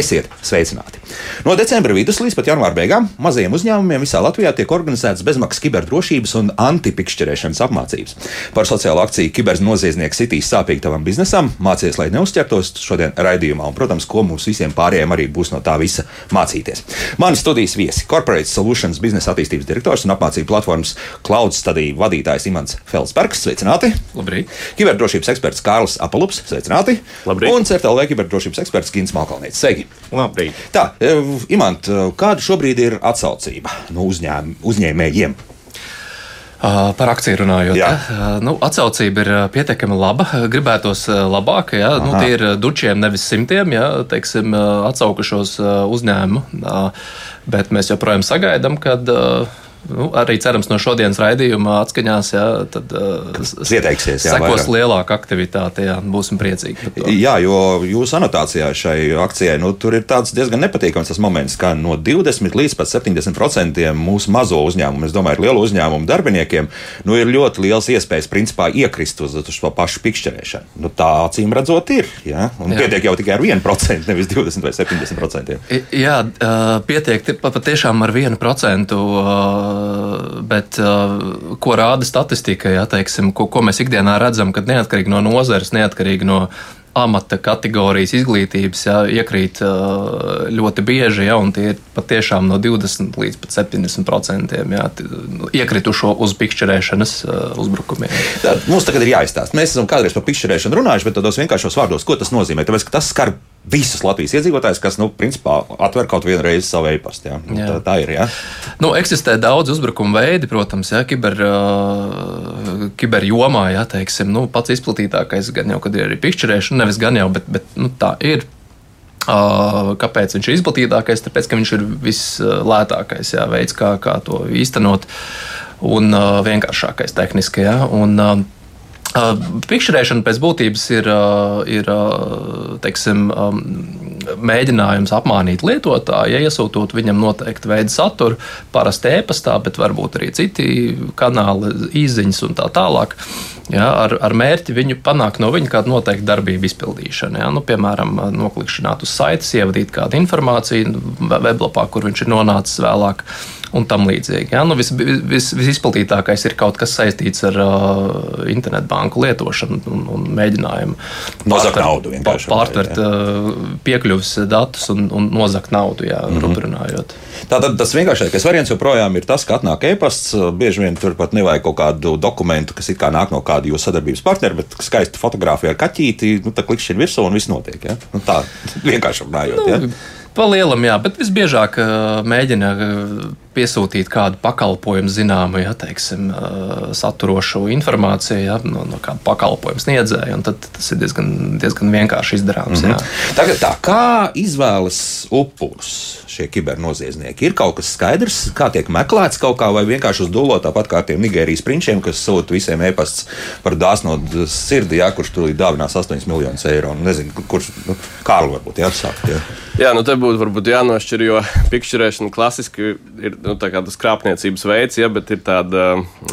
Esiet sveicināti! No decembra vidus līdz pat janvāra beigām mazajiem uzņēmumiem visā Latvijā tiek organizētas bezmaksas kiberdrošības un antipikšķerēšanas apmācības. Par sociālo akciju Kibernoziedznieks sitīs sāpīgi tavam biznesam, mācies, lai neuzķertos šodien raidījumā, un, protams, ko mums visiem pārējiem arī būs no tā visa mācīties. Mani studijas viesi - Corporate Solutions biznesa attīstības direktors un apmācību platformas Cloud Study vadītājs Imants Felsbergs. Sveicināti! Labrīt! Kiberdrošības eksperts Kārlis Apalups. Sveicināti! Labrīt! Un CERTLV kiberdrošības eksperts Gins Malkalnīts. Sveiki! Labrīt! Tā, Imant, kāda šobrīd ir atsaucība no uzņēm, uzņēmējiem? Par akciju runājot, Jā. ja? nu, atsaucība ir pietiekami laba. Gribētos labāk, ja nu, tie ir dučiem, nevis simtiem, ja teiksim, atsaukušos uzņēmumu. Bet mēs joprojām sagaidām, kad Nu, arī cerams, no šodienas raidījuma atskaņās, jā, tad uh, Ieteiksies, jā, sekos vairāk. lielāka aktivitāte. Jā, būsim priecīgi. Jā, jo jūsu anotācijā šai akcijai nu, tur ir tāds diezgan nepatīkams tas moments, ka no 20 līdz pat 70% mūsu mazo uzņēmumu, es domāju, lielu uzņēmumu darbiniekiem, nu, ir ļoti liels iespējas principā iekrist uz, uz to pašu pikšķerēšanu. Nu, tā acīm redzot, ir. Ja? Un Jā. pietiek jau tikai ar 1%, nevis 20 vai 70%. I- Jā, pietiek ti- pa- patiešām ar vienu procentu, ā, bet ā, ko rāda statistika, jā, teiksim, ko, ko mēs ikdienā redzam, kad neatkarīgi no nozares, neatkarīgi no amata kategorijas izglītības, jā, iekrīt ā, ļoti bieži, jā, un tie ir patiešām no 20 līdz pat 70 procentiem jā, ti- iekritušo uz pikšķerēšanas uzbrukumiem. Tā, mums tagad ir jāizstāsta. Mēs esam kādreiz par pikšķerēšanu runājuši, bet tādos vienkāršos vārdos, ko tas nozīmē? Tāpēc, tas skar visus Latvijas iedzīvotājus, kas, nu, principā atver kaut vienu reizi savu e-pastu. jā. Nu. Tā, tā ir. Jā. Nu, eksistē daudz uzbrukumu veidi, protams, ja, kiber, uh, kiberjomā. Ja, teiksim, nu, pats izplatītākais gan jau, kad ir arī pikšķerēšana, nevis gan jau, bet, bet nu, tā ir. Uh, kāpēc viņš ir izplatītākais? Tāpēc, ka viņš ir vislētākais jā, veids, kā, kā to īstenot, un uh, vienkāršākais tehniski. Jā, un, Uh, Pikšķerēšana pēc būtības ir, uh, ir uh, teiksim, um, mēģinājums apmānīt lietotāju, ja iesūtot viņam noteiktu veidu saturu, parasti e-pastā, bet varbūt arī citi kanāli, īsiņas un tā tālāk. Ja, ar, ar mērķi viņu panākt no viņa kādu noteiktu darbību izpildīšanu. Ja, nu, piemēram, noklikšķināt uz saites, ievadīt kādu informāciju weblapā, kur viņš ir nonācis vēlāk. Un tam līdzīgi. Ja? Nu, vis, vis, visizplatītākais ir kaut kas saistīts ar uh, internetbanku lietošanu un, un mēģinājumu Nozagt naudu Pārtvert uh, piekļuves datus un, un nozagt naudu, jā, mm -hmm. runājot. Tātad tas vienkāršākais variants joprojām ir tas, ka atnāk e-pasts. Bieži vien tur pat nevajag kaut kādu dokumentu, kas kā nāk no kāda jūsu sadarbības partnera, bet skaista fotografija ar kaķīti, nu, tā klikšķi ir virsū un viss notiek. Ja? Nu, tā vienkārši runājot. Ja? Pa lielam, jā, bet visbiežāk uh, mēģina uh, piesūtīt kādu pakalpojumu zināmu, ja teiksim, saturošu informāciju ja, no, no kāda pakalpojuma sniedzēja. un Tad tas ir diezgan, diezgan vienkārši izdarāms. Mm -hmm. Tagad tā, kā izvēlas upurus šie kibernoziedznieki? Ir kaut kas skaidrs, kā tiek meklēts kaut kā, vai vienkārši uz dūlo tāpat kā tiem Nigērijas prinčiem, kas sūta visiem e-pasts par dāsno sirdi, jā, kurš tur dāvinās 8 miljonus eiro. Nu, nezinu, kurš, nu, Kārli varbūt jāatsākt. Jā. Jā, nu te būtu varbūt jānošķir, jo pikšķerēšana klasiski ir nu, tas krāpniecības veids, ja, bet ir tāda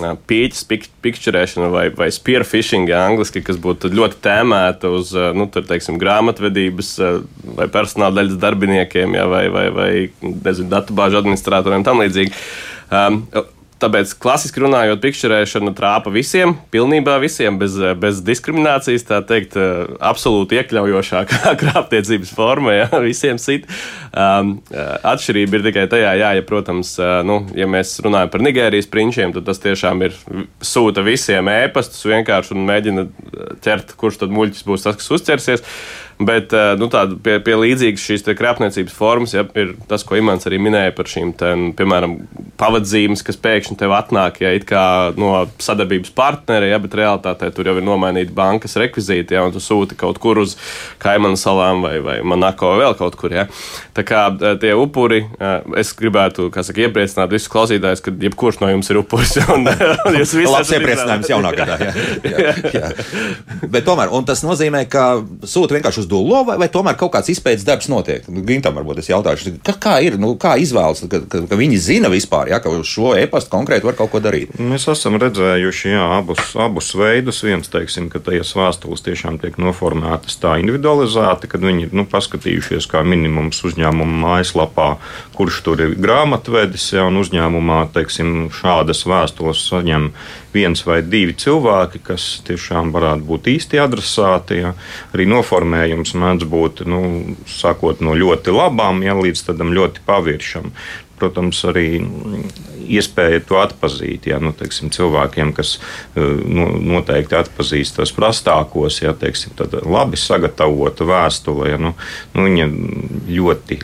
ā, pīķis pik, pikšķerēšana vai, vai spearfishing, angliski, kas būtu ļoti tēmēta uz ā, nu, tur, teiksim, grāmatvedības ā, vai personāla daļas darbiniekiem ja, vai, vai, vai nezinu, datubāžu administratoriem tam līdzīgi. Um, Tāpēc, klasiski runājot, pikšķerēšana trāpa visiem, pilnībā visiem, bez, bez diskriminācijas. Tā teikt, absolūti iekļaujošākā krāpniecības forma, ja visiem sit. Um, atšķirība ir tikai tajā, jā, ja, protams, nu, ja mēs runājam par Nigērijas prinčiem, tad tas tiešām ir sūta visiem ēpastus vienkārši un mēģina ķert, kurš tad muļķis būs tas, kas uzķersies. Bet nu, tāda pie, pie līdzīgas šīs krāpniecības formas ja, ir tas, ko Imants arī minēja par šīm, te, piemēram, pavadzīmes, kas pēkšņi tev atnāk ja, it kā no sadarbības partneri, ja, bet realtātē tur jau ir nomainīti bankas rekvizīti, ja, un tu sūti kaut kur uz Kaimanu salām vai, vai Monako vai vēl kaut kur. Ja. Tā kā tie upuri, es gribētu, saka, iepriecināt visus klausītājus, ka jebkurš no jums ir upuris. Un, un jūs visi esat iepriecinājums jaunā gadā. Jā, jā, jā. Bet tomēr, tas nozīmē, ka sūta vienkārši uz uz dullo, vai, vai tomēr kaut kāds izpētes darbs notiek? Nu, Gintam varbūt es jautāšu, kā, kā ir, nu, kā izvēlas, ka, ka, ka viņi zina vispār, ja, ka uz šo e-pastu konkrēti var kaut ko darīt? Mēs esam redzējuši jā, abus, abus veidus. Viens, teiksim, ka tajās vēstules tiešām tiek noformētas tā individualizēti, kad viņi nu, paskatījušies kā minimums uzņēmuma mājaslapā, kurš tur ir grāmatvedis, ja, un uzņēmumā teiksim, šādas vēstules saņem viens vai divi cilvēki, kas tiešām varētu būt īsti adresāti. Ja. Arī noformējums mēdz būt nu, sākot no ļoti labām, ja, līdz tādam ļoti paviršam. Protams, arī iespēja to atpazīt. Ja, nu, teiksim, cilvēkiem, kas nu, noteikti atpazīst tos prastākos, ja teiksim, labi sagatavota vēstule, ja, nu, nu, viņa ļoti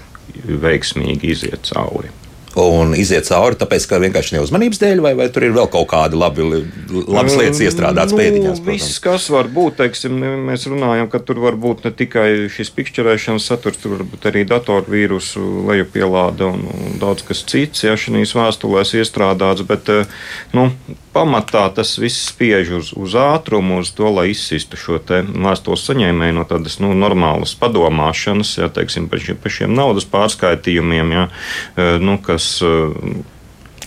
veiksmīgi iziet cauri un iziet cauri, tāpēc, ka vienkārši neuzmanības dēļ, vai, vai tur ir vēl kaut kādi labi, labas lietas iestrādātas nu, pēdiņās? Protams. Viss, kas var būt, teiksim, mēs runājam, ka tur var būt ne tikai šis pikšķerēšanas saturs, tur var būt arī datorvīrusu lejupielāde un, un daudz kas cits, ja šīs vēstulēs iestrādāts, bet, nu, pamatā tas viss spiež uz, uz ātrumu, uz to, lai izsistu šo vēstules saņēmēju no tādas nu, normālas padomāšanas, ja teiksim, par, šie, par šiem naudas pārskaitījumiem, ja, nu, kas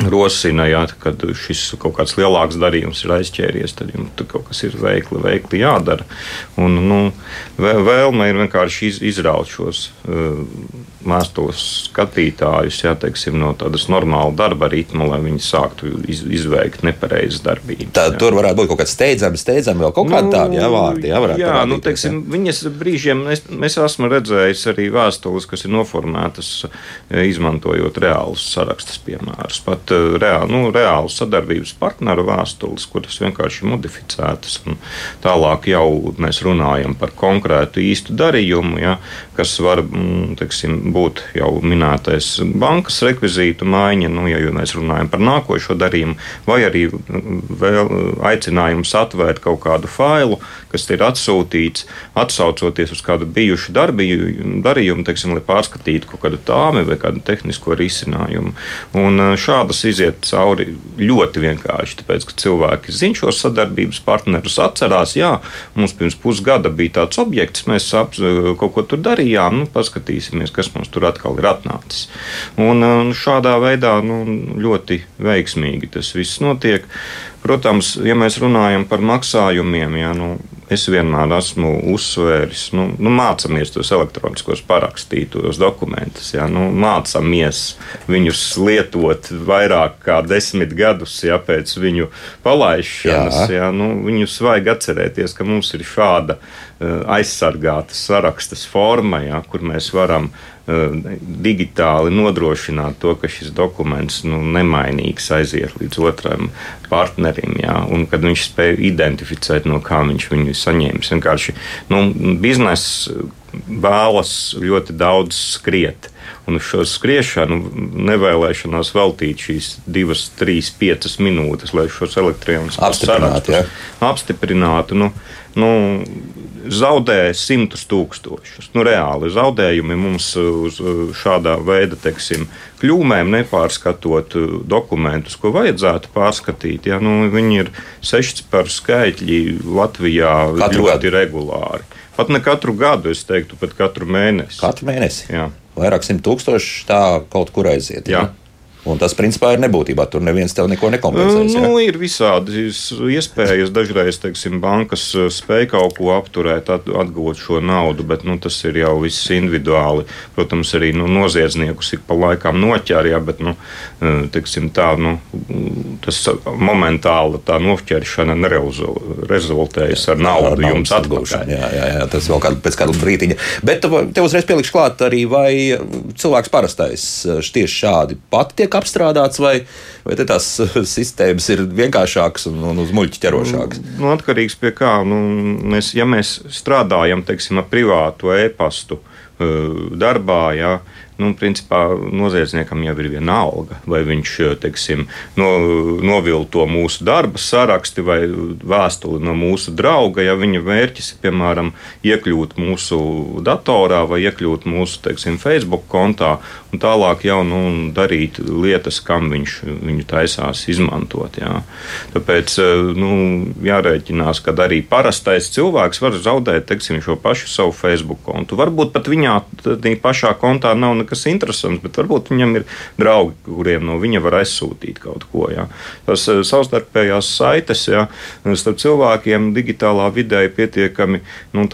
rosina, ja, kad šis kaut kāds lielāks darījums ir aizķēries, tad jums tur kaut kas ir veikli, veikli jādara. Un, nu, vēlme ir vienkārši iz, izraut šos uh, mēstos skatītājus jā, teiksim, no tādas normāla darba ritma, lai viņi sāktu iz, izveikt nepareizas darbības. Tad jā. tur varētu būt kaut kāds steidzams, steidzams, vēl kaut kāda nu, tāda jā, vārdi. Jā, jā nu, teiksim, jā. viņas brīžiem es, mēs esam redzējuši arī vēstules, kas ir noformētas izmantojot reālus sarakstus piemērus. Pat reāli, nu, reālu sadarbības partneru vēstules, kuras vienkārši modificētas. Tālāk jau mēs runājam par konkrētu īstu darījumu, ja, kas var, mm, teiksim, būt jau minētais bankas rekvizītu maiņa, nu, ja mēs runājam par nākošo darījumu, vai arī vēl aicinājums atvērt kaut kādu failu, kas ir atsūtīts, atsaucoties uz kādu bijušu darbību, darījumu, teiksim, lai pārskatītu kaut kādu tāmi vai kādu tehnisko risinājumu. Un šādas iziet cauri ļoti vienkārši, tāpēc, ka cilvēki zina šos sadarbības partnerus, atcerās, jā, mums pirms pusgada bija tāds objekts, mēs ap, kaut ko tur darījām, nu, paskatīsimies, kas mums tur atkal ir atnācis. Un, un šādā veidā nu, ļoti veiksmīgi tas viss notiek. Protams, ja mēs runājam par maksājumiem, ja, nu, es vienmēr esmu uzsvēris, nu, nu mācāmies tos elektroniskos parakstītos dokumentus, ja, nu, mācāmies viņus lietot vairāk kā desmit gadus ja, pēc viņu palaišanas. Jā. Ja, nu, viņus vajag atcerēties, ka mums ir šāda uh, aizsargāta sarakstas forma, ja, kur mēs varam uh, Eh, digitāli nodrošināt to, ka šis dokuments nu, nemainīgs aiziet līdz otram partnerim, jā, un kad viņš spēj identificēt, no kā viņš viņu saņēmis. Vienkārši nu, bizness vēlas ļoti daudz skriet. Un uz šo skriešanu nevēlēšanās veltīt šīs divas, trīs, piecas minūtes, lai šos elektroniskus apstiprinātu. Ja? apstiprinātu nu, nu, zaudē simtus tūkstošus. Nu, reāli zaudējumi mums uz šādā veida teiksim, kļūmēm, nepārskatot dokumentus, ko vajadzētu pārskatīt. Ja, nu, viņi ir seši par skaitļi Latvijā katru ļoti gadu. regulāri. Pat ne katru gadu, es teiktu, pat katru mēnesi. Katru mēnesi. Jā. Vairāk simt tūkstoši tā kaut kur aiziet. Jā. Ja? Un tas, principā, ir nebūtībā. Tur neviens tev neko nekompensēs. Nu, ja? Ir visādi iespējas. Dažreiz, teiksim, bankas uh, spēj kaut ko apturēt, atgūt šo naudu, bet nu, tas ir jau viss individuāli. Protams, arī nu, noziedzniekus ik pa laikam noķērja, bet nu, uh, teiksim, tā, nu, tas momentāli tā noķeršana nerezultējas ar naudu jā, jums atgūšanu. Jā, jā, jā, tas vēl kādu, pēc kāda brīdiņa. Bet tev uzreiz pielikšu klāt arī, vai cilvēks parastais uh, tieši šādi pat tiek apstrādāts, vai, vai tās sistēmas ir vienkāršākas un, un uz muļķi ķerošākas? Nu, atkarīgs no kā. Nu, mēs, ja mēs strādājam teiksim, ar privātu e-pastu uh, darbā, ja, nu, principā noziedzniekam jau ir viena alga, vai viņš teiksim, no, novilto mūsu darba saraksti vai vēstuli no mūsu drauga, ja viņa mērķis ir, piemēram, iekļūt mūsu datorā vai iekļūt mūsu teiksim, Facebook kontā un tālāk jau nu, darīt lietas, kam viņš viņu taisās izmantot. Jā. Tāpēc nu, jārēķinās, ka arī parastais cilvēks var zaudēt teiksim, šo pašu savu Facebook kontu. Varbūt pat viņā pašā kontā nav nekas interesants, bet varbūt viņam ir draugi, kuriem no viņa var aizsūtīt kaut ko. Jā. Tas savstarpējās saites jā, starp cilvēkiem digitālā vidē ir pietiekami nu,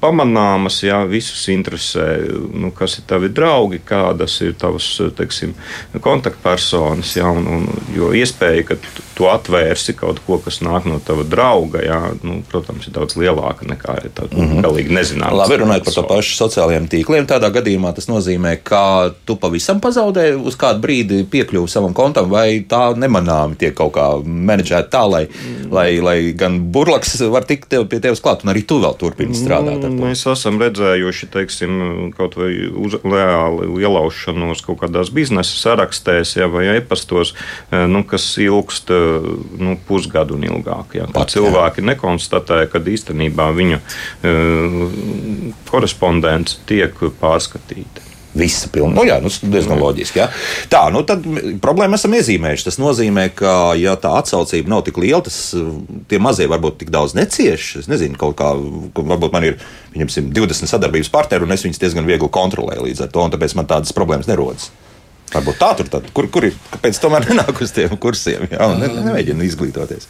pamanāmas, jā, visus interesē, nu, kas ir tavi draugi, kādas ir tavas teiksim, kontaktpersonas. Jā, un, un, jo iespēja, ka tu atvērsi kaut ko, kas nāk no tava drauga, jā, nu, protams, ir daudz lielāka nekā tā mm -hmm. galīgi nezināma. Labi, runājot par to pašu sociālajiem tīkliem, tādā gadījumā tas nozīmē, ka tu pavisam pazaudē uz kādu brīdi piekļuvi savam kontam, vai tā nemanāmi tiek kaut kā menedžēta tā, lai, mm. lai, lai gan burlaks var tikt tev pie tevis klāt, un arī tu vēl turpini strādāt. Mm, mēs esam redzējuši, teiksim, kaut vai uz, reāli ielaušanos kaut kādās biznesa sarakstēs ja, vai e-pastos, eh, nu, kas ilgst nu, pusgadu un ilgāk. Jā, Pat, cilvēki jā. nekonstatē, ka īstenībā viņu uh, korespondence tiek pārskatīta. Visa pilna. Nu, jā, nu, diezgan loģiski. Jā. Tā, nu tad problēma esam iezīmējuši. Tas nozīmē, ka, ja tā atsaucība nav tik liela, tas tie mazie varbūt tik daudz necieš. Es nezinu, kaut kā, varbūt man ir viņam 20 sadarbības partneri, un es viņus diezgan viegli kontrolēju līdz ar to, un tāpēc man tādas problēmas nerodas. Varbūt tā tur tad, kur, kur ir, kāpēc tomēr nenāk uz tiem kursiem, jā, un ne, nemēģina izglītoties.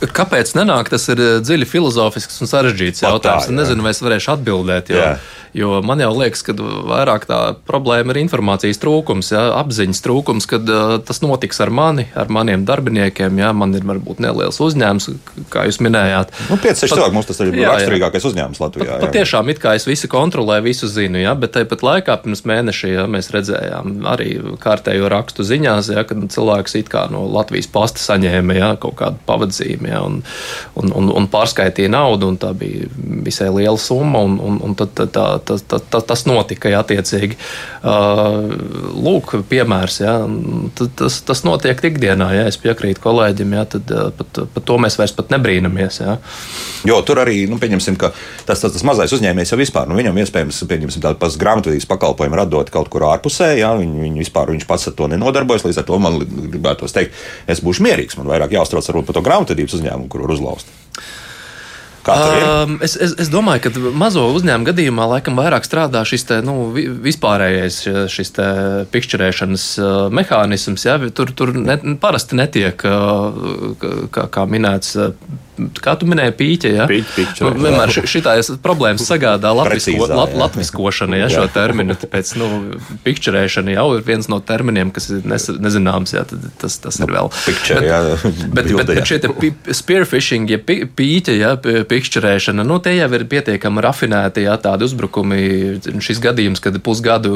Kāpēc nenāk? Tas ir eh, dziļi filozofisks un sarežģīts jautājums. Tā, es nezinu, vai es varēšu atbildēt. Jo, jā. jo man jau liekas, ka vairāk tā problēma ir informācijas trūkums, jā, apziņas trūkums, kad uh, tas notiks ar mani, ar maniem darbiniekiem. Jā, man ir varbūt neliels uzņēmums, kā jūs minējāt. Nu, 5-6 cilvēki mums tas ir jā, raksturīgākais uzņēmums Latvijā. Pat, patiešām it kā es visu kontrolēju, visu zinu, jā, bet tāpat laikā pirms mēneša jā, mēs redzējām arī kārtējo rakstu ziņās, jā, kad cilvēks it kā no Latvijas pasta saņēma jā, kaut kādu pavadzījumu ja, un, un, un, un pārskaitīja naudu, un tā bija visai liela summa, un, un, un tad, tā, tā, tā, tā, tas notika ja, attiecīgi. Uh, lūk, piemērs, ja, tas, tas notiek ikdienā, ja es piekrītu kolēģim, ja, tad uh, pat, pat to mēs vairs nebrīnamies. Ja. Jo tur arī, nu, pieņemsim, ka tas, tas, tas mazais uzņēmējs jau vispār, nu, viņam iespējams, pieņemsim, tādu pats grāmatvedības pakalpojumu radot kaut kur ārpusē, ja, viņ, viņ vispār, viņš pats ar to nenodarbojas, līdz ar to man gribētu teikt, es būšu mierīgs, man vairāk jāuztrauc par to grāmatvedības uzņēmumu, kur var uzlauzt. Um, es, es, es domāju, ka mazo uzņēmumu gadījumā laikam vairāk strādā šis te, nu, vispārējais šis pikšķerēšanas uh, mehānisms. Ja? Tur, tur ne, parasti netiek, uh, kā, kā minēts, uh, kā tu minēji, pīķa. Ja? Pīķi, pīķi, nu, vienmēr šitās problēmas sagādā latvisko, lat, latviskošana, ja šo terminu. Tāpēc nu, pikčerēšana jau ir viens no terminiem, kas ir nes, nezināms. Ja? Tas, tas ir vēl. Picture, bet, jā, bet, bet, bet šie spearfishing, ja pīķa, ja, pikčerēšana, nu, tie jau ir pietiekami rafinēti, ja tādi uzbrukumi. Šis gadījums, kad pusgadu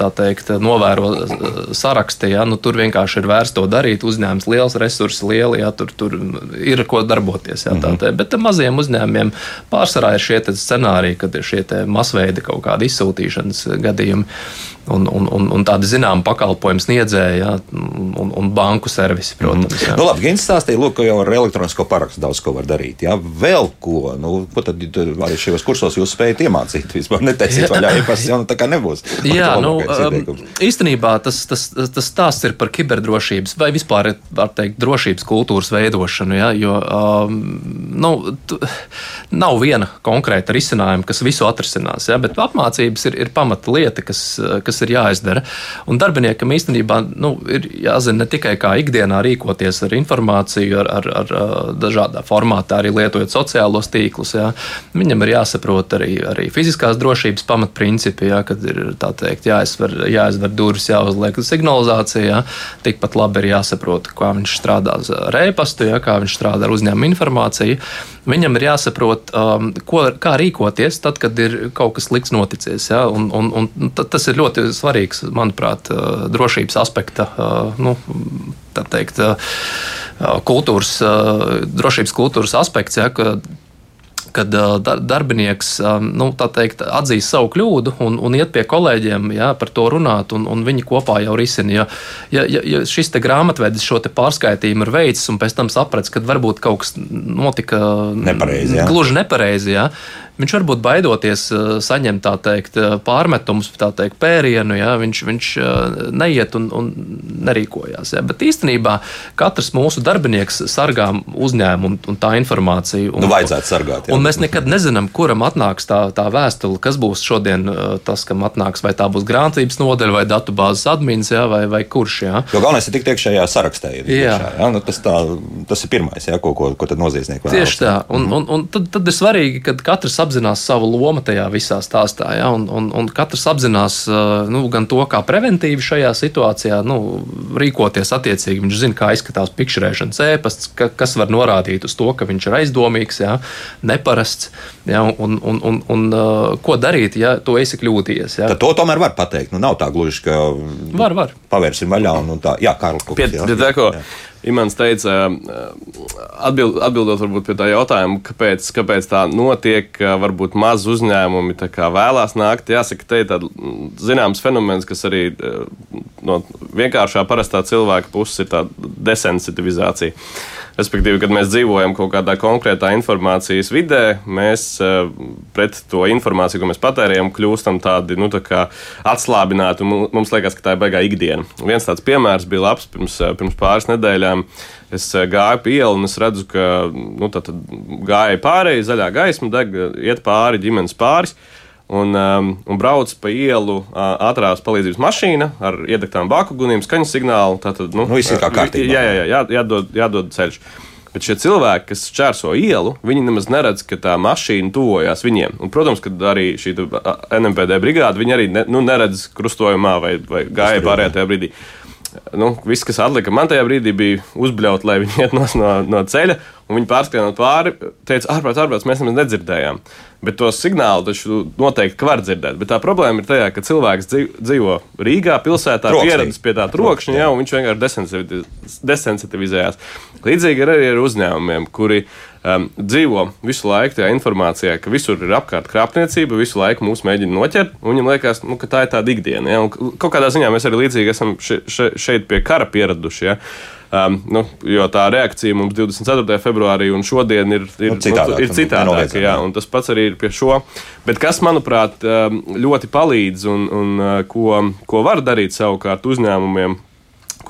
tā teikt, novēro saraksti, ja, nu, tur vienkārši ir vērts to darīt. Uzņēmums liels, resursi lieli, ja, tur, tur ir ko darboties darboties. Jā, mm -hmm. Bet maziem uzņēmumiem pārsvarā ir šie scenāriji, kad ir šie masveida kaut kādi izsūtīšanas gadījumi un, un, un, un tādi zināmi pakalpojumu sniedzēji, ja, un, un banku servisi, protams. Mm. Nu, labi, Gins stāstīja, lūk, ka jau ar elektronisko parakstu daudz ko var darīt. Ja. Vēl ko, nu, ko tad arī šajos kursos jūs spējat iemācīt? Vispār vaļā, ja pas jau nu, tā kā nebūs. Jā, nu, um, īstenībā tas, tas, tas stāsts ir par kiberdrošības vai vispār, var teikt, drošības kultūras veidošanu, ja, jo um, nu, tu, nav viena konkrēta risinājuma, kas visu atrisinās, ja, bet apmācības ir, ir pamata lieta, kas, kas ir jāizdara. Un darbiniekam īstenībā nu, ir jāzina ne tikai kā ikdienā rīkoties ar informāciju, ar, ar, ar dažādā formātā, arī lietojot sociālos tīklus. Jā. Viņam ir jāsaprot arī, arī fiziskās drošības pamatprincipi, jā, kad ir teikt, jāizver, jāizver durvis, jāuzliek signalizācija. Tikpat labi ir jāsaprot, kā viņš strādā ar e-pastu, jā, kā viņš strādā ar uzņēmumu informāciju. Viņam ir jāsaprot, um, ko, kā rīkoties tad, kad ir kaut kas slikts noticis. Ja? Un, un, un tas ir ļoti svarīgs, manuprāt, uh, drošības aspekta. Uh, nu, teikt, uh, kultūras, drošības kultūras aspekts, ja, ka kad uh, darbinieks um, nu, teikt, atzīst savu kļūdu un, un iet pie kolēģiem jā, par to runāt, un, un viņi kopā jau risina. Ja, ja, ja, šis grāmatvedis šo pārskaitījumu ir veicis, un pēc tam saprats, ka varbūt kaut kas notika nepareizi, jā. gluži nepareizi, jā, viņš varbūt baidoties uh, saņemt teikt, pārmetumus, tā teikt, pērienu, jā, viņš, viņš neiet un, un nerīkojās. Jā. Bet īstenībā katrs mūsu darbinieks sargā uzņēmumu un tā informāciju. Un, nu, vajadzētu sargāt. Un mēs nekad nezinām, kuram atnāks tā, tā vēstule, kas būs šodien tas, kam atnāks, vai tā būs grāmatvedības nodeļa, vai datubāzes admins, jā, vai, vai kurš. Jā. Jo galvenais ir tikt iekšējā sarakstā. Ir, jā. Iekšā, jā? Nu, tas, tā, tas ir pirmais, jā, ko, ko, ko noziedznieki vēlas. Tieši tā. Un, un, un tad, tad ir svarīgi, ka katrs apzinās savu lomu tajā visā stāstā, jā, un, un, un katrs apzinās nu, gan to, kā preventīvi šajā situācijā nu, rīkoties attiecīgi. Viņš zina, kā izskatās pikšķerēšanas ēpasts, ka, kas var norādīt uz to, ka viņš ir aizdomīgs. Jā neparasts. Ja, un, un, un, un, uh, ko darīt, ja tu esi kļūdījies? Ja? Tad to tomēr var pateikt. Nu, nav tā gluži, ka var, var. pavērsim vaļā un, un tā. Jā, Kārlis. Pie, jā, Imants teica, atbild, atbildot varbūt pie tā jautājuma, kāpēc, kāpēc tā notiek, varbūt maz uzņēmumi vēlās nākt. Jāsaka, te ir tāds zināms fenomens, kas arī no vienkāršā parastā cilvēka puses ir tā desensitivizācija. Respektīvi, kad mēs dzīvojam kaut kādā konkrētā informācijas vidē, mēs pret to informāciju, ko mēs patērējam, kļūstam tādi nu, tā atslābināti. Mums liekas, ka tā ir baigā ikdiena. Viens tāds piemērs bija labs pirms, pirms pāris nedēļām. Es gāju pa ielu un es redzu, ka nu, gāja pārējai, zaļā gaisma deg, iet pāri ģimenes pāris. Un, um, un brauc pa ielu uh, ātrās palīdzības mašīna ar iedegtām bāku guniem, skaņas signālu. Tātad, nu, nu, kā kārtībā. Jā, jā, jā, jā jādod, jādod ceļš. Bet šie cilvēki, kas čērso ielu, viņi nemaz neredz, ka tā mašīna tuvojās viņiem. Un, protams, ka arī šī NMPD brigāde, viņi arī ne, nu, neredz krustojumā vai, vai gāja pārējā tajā brīdī. Nu, viss, kas atlika man tajā brīdī, bija uzbļaut, lai viņi iet no, no ceļa. Un viņi pārskrējot pāri, teica, ārprāt, ārprāt, mēs nemaz nedzirdējām. Bet tos signālus taču noteikti var dzirdēt. Bet tā problēma ir tajā, ka cilvēks dzīvo Rīgā, pilsētā, pieredzējis pie tā trokšņa, jau viņš vienkārši desensitivizējās. Līdzīgi ir arī ar uzņēmumiem, kuri um, dzīvo visu laiku tajā informācijā, ka visur ir apkārt krāpniecība, visu laiku mūs mēģina noķert. Viņam liekas, nu, ka tā ir tāda ikdiena. Ja? Un kaut kādā ziņā mēs arī līdzīgi esam še, še, šeit pie kara pieraduši. Ja? Um, nu, jo tā reakcija mums 24. februārī un šodien ir, ir, nu, citādāk, nu, ir citādāka. Jā, un tas pats arī ir pie šo. Bet kas, manuprāt, um, ļoti palīdz un, un uh, ko, ko var darīt savukārt uzņēmumiem,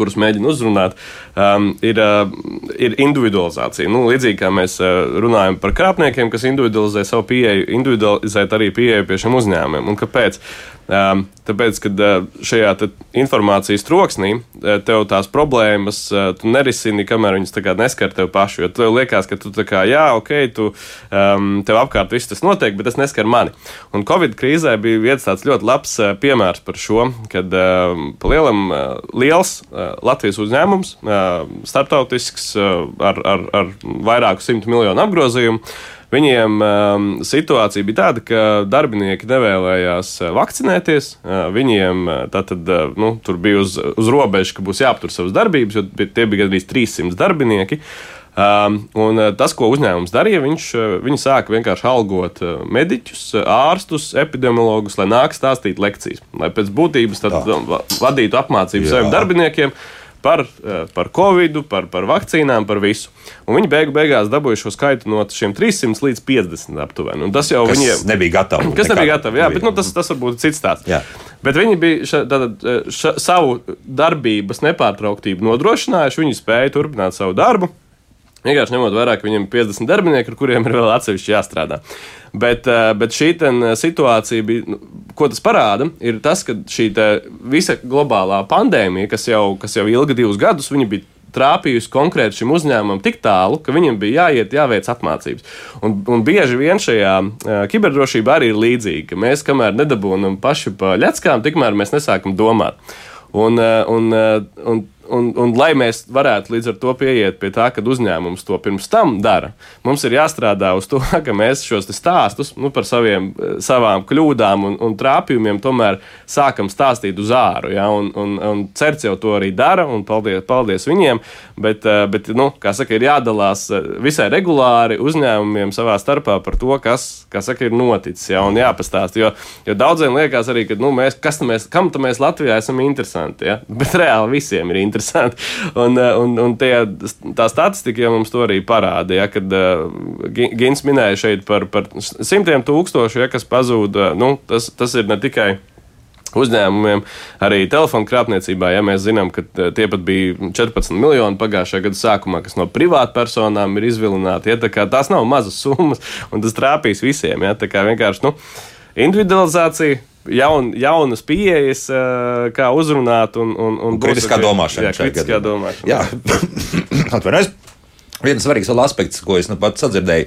kurus mēģina uzrunāt, um, ir, uh, ir individualizācija. Nu, līdzīgi kā mēs uh, runājam par krāpniekiem, kas individualizē savu pieeju, individualizēt arī pieeju pie šiem uzņēmumiem. Un kāpēc? Um, tāpēc, kad uh, šajā informācijas troksnī uh, tev tās problēmas uh, tu nerisini, kamēr viņas neskar tev pašu. Jo tev liekas, ka tu tā kā, jā, ok, tu, um, tev apkārt viss tas notiek, bet tas neskar mani. Un Covid krīzē bija viens tāds ļoti labs piemērs par šo, kad uh, lielam, liels uh, Latvijas uzņēmums, uh, starptautisks, uh, ar, ar, ar vairāku simtu miljonu apgrozījumu, Viņiem um, situācija bija tāda, ka darbinieki nevēlējās uh, vakcinēties. Uh, viņiem uh, tātad, uh, nu, tur bija uz, uz robežas, ka būs jāaptur savas darbības, jo tie bija gandrīz 300 darbinieki. Um, un uh, tas, ko uzņēmums darīja, viņš, uh, viņi sāka vienkārši algot uh, mediķus, ārstus, epidemiologus, lai nāk stāstīt lekcijas, lai pēc būtības tad, vadītu apmācību saviem darbiniekiem par, eh, par covid, par, par vakcīnām, par visu. Un viņi beigu beigās dabūja šo skaitu no šiem 300 līdz 50 aptuveni. Un tas jau kas viņiem nebija gatavi. Kas nebija gatavi, jā, nebija. bet nu, tas, tas varbūt cits stāsts. Jā. Bet viņi bija ša, tātad, eh, ša, savu darbības nepārtrauktību nodrošinājuši, viņi spēja turpināt savu darbu. Vienkārši ņemot vērā, ka viņiem ir 50 darbinieki, ar kuriem ir vēl atsevišķi jāstrādā. Bet, eh, bet šī situācija bija, nu, ko tas parāda, ir tas, ka šī visa globālā pandēmija, kas jau, kas jau ilga divus gadus, bija trāpījusi konkrēti šim uzņēmumam tik tālu, ka viņam bija jāiet, jāveic apmācības. Un, un bieži vien šajā uh, kiberdrošībā arī ir līdzīga, ka mēs, kamēr nedabūnam paši pa ļackām, tikmēr mēs nesākam domāt. Un, uh, un, uh, un, un, un lai mēs varētu līdz ar to pieiet pie tā, ka uzņēmums to pirms tam dara, mums ir jāstrādā uz to, ka mēs šos stāstus nu, par saviem, savām kļūdām un, un trāpījumiem tomēr sākam stāstīt uz āru. Ja? Un, un, un Certs jau to arī dara, un paldies, paldies viņiem. Bet, eh, bet nu, kā saka, ir jādalās eh, visai regulāri uzņēmumiem savā starpā par to, kas, saka, ir noticis. Ja? Un jāpastāst, jo, jo daudziem liekas arī, ka nu, mēs, mēs, kam mēs Latvijā esam interesanti. Ja? Bet reāli visiem ir interesanti. Un, eh, un, un tie, tā statistika jau mums to arī parāda. Ja? Kad uh, Gins minēja šeit par, par simtiem tūkstošu, ja, kas pazūd, nu, tas, tas ir ne tikai uzņēmumiem, arī telefonu krāpniecībā. Ja mēs zinām, ka eh, tie pat bija 14 miljoni pagājušā gada sākumā, kas no privātpersonām ir izvilināti. Ja, tās nav mazas summas, un tas trāpīs visiem. Ja, vienkārši nu, individualizācija. Jaun, jaunas pieejas, kā uzrunāt, un, un, un kritiskā domāšana. Jā, kritiskā domāšana. Jā, atvainojos. Viens svarīgs aspekts, ko es nu pat sadzirdēju,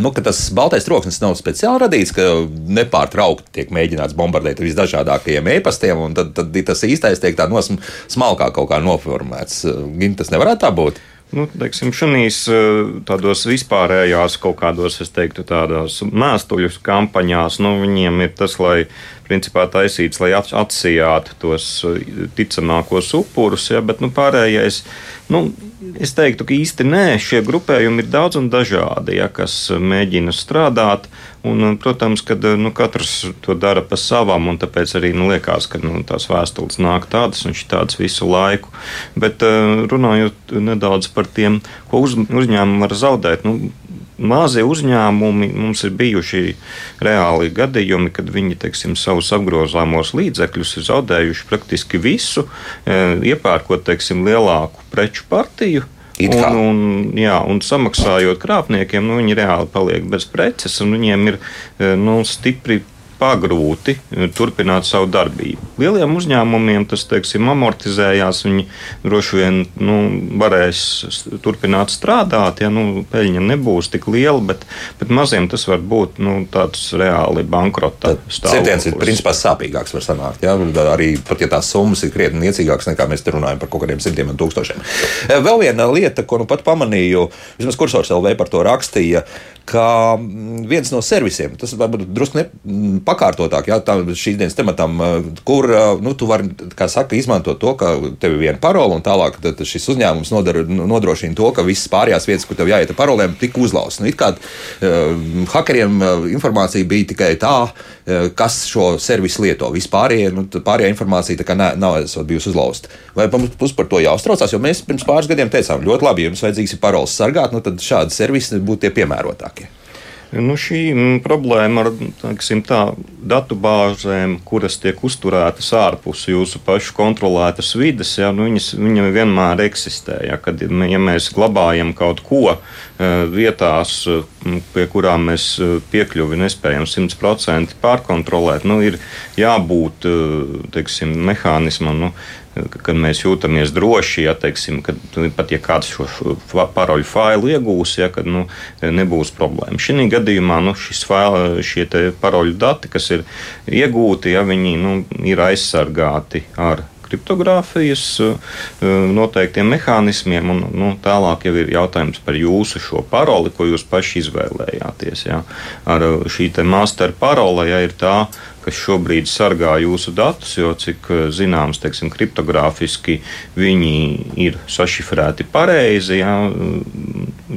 nu, ka tas baltais troksnis nav speciāli radīts, ka nepārtraukti tiek mēģināts bombardēt visdažādākajiem e-pastiem, un tad, tad tas īstais tiek tā nosmalkā kaut kā noformēts. Gan tas nevarētu tā būt. Nu, teiksim, šīs eh, tādos vispārējās kaut kādos, es teiktu, tādās mēstuļu kampaņās, nu, viņiem ir tas, lai principā taisīts, lai atsijātu tos eh, ticamākos upurus, ja, bet nu, pārējais, nu, es teiktu, ka īsti nē, šie grupējumi ir daudz un dažādi, ja, kas mēģina strādāt. Un, protams, ka nu, katrs to dara pa savam, un tāpēc arī nu, liekas, ka nu, tās vēstules nāk tādas un tādas visu laiku. Bet eh, runājot nedaudz par tiem, ko uz, uzņēmumi var zaudēt, nu, mazie uzņēmumi mums ir bijuši reāli gadījumi, kad viņi teiksim, savus apgrozāmos līdzekļus ir zaudējuši praktiski visu, e, iepērkot teiksim, lielāku preču partiju. Un, un, jā, un samaksājot krāpniekiem, nu, viņi reāli paliek bez preces, un viņiem ir e, nu, stipri pagrūti eh, turpināt savu darbību. Lieliem uzņēmumiem tas teiksim, amortizējās, viņi droši vien nu, varēs turpināt strādāt, ja nu, peļņa nebūs tik liela, bet, bet maziem tas var būt nu, tāds reāli bankrota stāvoklis. Centiens ir principā sāpīgāks var sanākt, ja? arī pat ja tās summas ir krietni niecīgākas nekā mēs te runājam par kaut kādiem simtiem un tūkstošiem. Eh, vēl viena lieta, ko nu pat pamanīju, vismaz kursors LV par to rakstīja, ka mm, viens no servisiem, tas varbūt drusku mm, pakārtotāk, jā, tam šīs dienas tematam, kur nu, tu vari, kā saka, izmantot to, ka tev ir viena parola, un tālāk šis uzņēmums nodar, nodrošina to, ka visas pārējās vietas, kur tev jāiet ar parolēm, tika uzlauztas. Nu, it kā uh, hakeriem informācija bija tikai tā, uh, kas šo servisu lieto. Vispārējie, nu, pārējā informācija ne, nav bijusi uzlauzta. Vai mums par to jāuztraucās? Jo mēs pirms pāris gadiem teicām, ļoti labi, ja jums vajadzīgs ir paroles sargāt, nu, tad šādi servisi būtu tie piemērotākie. Nu, šī mm, problēma ar teiksim, tā, datu bāzēm, kuras tiek uzturētas ārpus jūsu pašu kontrolētas vidas, ja, nu, viņas, viņa vienmēr eksistē. Ja, kad, ja mēs glabājam kaut ko uh, vietās, uh, pie kurām mēs uh, piekļuvi nespējam 100% pārkontrolēt, nu, ir jābūt teiksim, mehānismam. Nu, kad mēs jūtamies droši, ja teiksim, kad, pat ja kāds šo, šo paroļu failu iegūs, ja, kad nu, nebūs problēma. Šī gadījumā nu, faila, šie paroļu dati, kas ir iegūti, ja viņi nu, ir aizsargāti ar kriptogrāfijas noteiktiem mehānismiem, un nu, tālāk jau ir jautājums par jūsu šo paroli, ko jūs paši izvēlējāties. Ja. Ar šī master parole ja, ir tā, kas šobrīd sargā jūsu datus, jo, cik eh, zināms, teiksim, kriptogrāfiski viņi ir sašifrēti pareizi. Jā.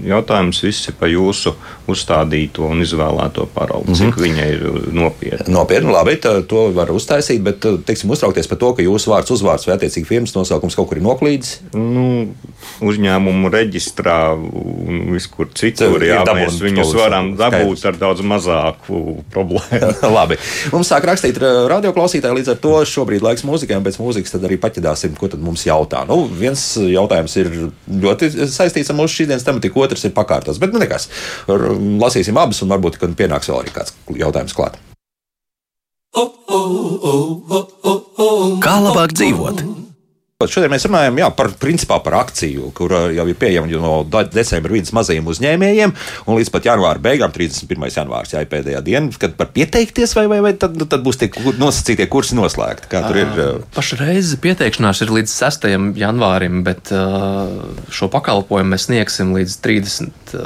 Jautājums viss ir par jūsu uzstādīto un izvēlēto paroli, cik mm -hmm. viņa ir nopietna. Nopietni, labi, tā, to var uztaisīt, bet, teiksim, uztraukties par to, ka jūsu vārds, uzvārds vai attiecīgi firmas nosaukums kaut kur ir noklīdis. Nu, uzņēmumu reģistrā un viskur citur, jā, mēs viņus varam dabūt ar daudz mazāku problēmu. labi. Mums sāk rakstīt radioklausītāji, līdz ar to šobrīd laiks mūzikai, un pēc mūzikas tad arī paķidāsim, ko tad mums jautā. Nu, viens jautājums ir ļoti saistīts ar mūsu šīsdienas tematiku, otrs ir pakārtos, bet nu nekas. Lasīsim abas, un varbūt, kad pienāks vēl arī kāds jautājums klāt. Kā labāk dzīvot? Šodien mēs runājam jā, par, principā, par akciju, kur jau ir pieejama no decembra vidus mazajiem uzņēmējiem, un līdz pat janvāra beigām, 31. janvārs, jā, ir pēdējā diena, kad var pieteikties, vai, vai, vai tad, tad būs tie nosacītie kursi noslēgti. Kā tur ir? Pašreiz pieteikšanās ir līdz 6. janvārim, bet šo pakalpojumu mēs sniegsim līdz 30.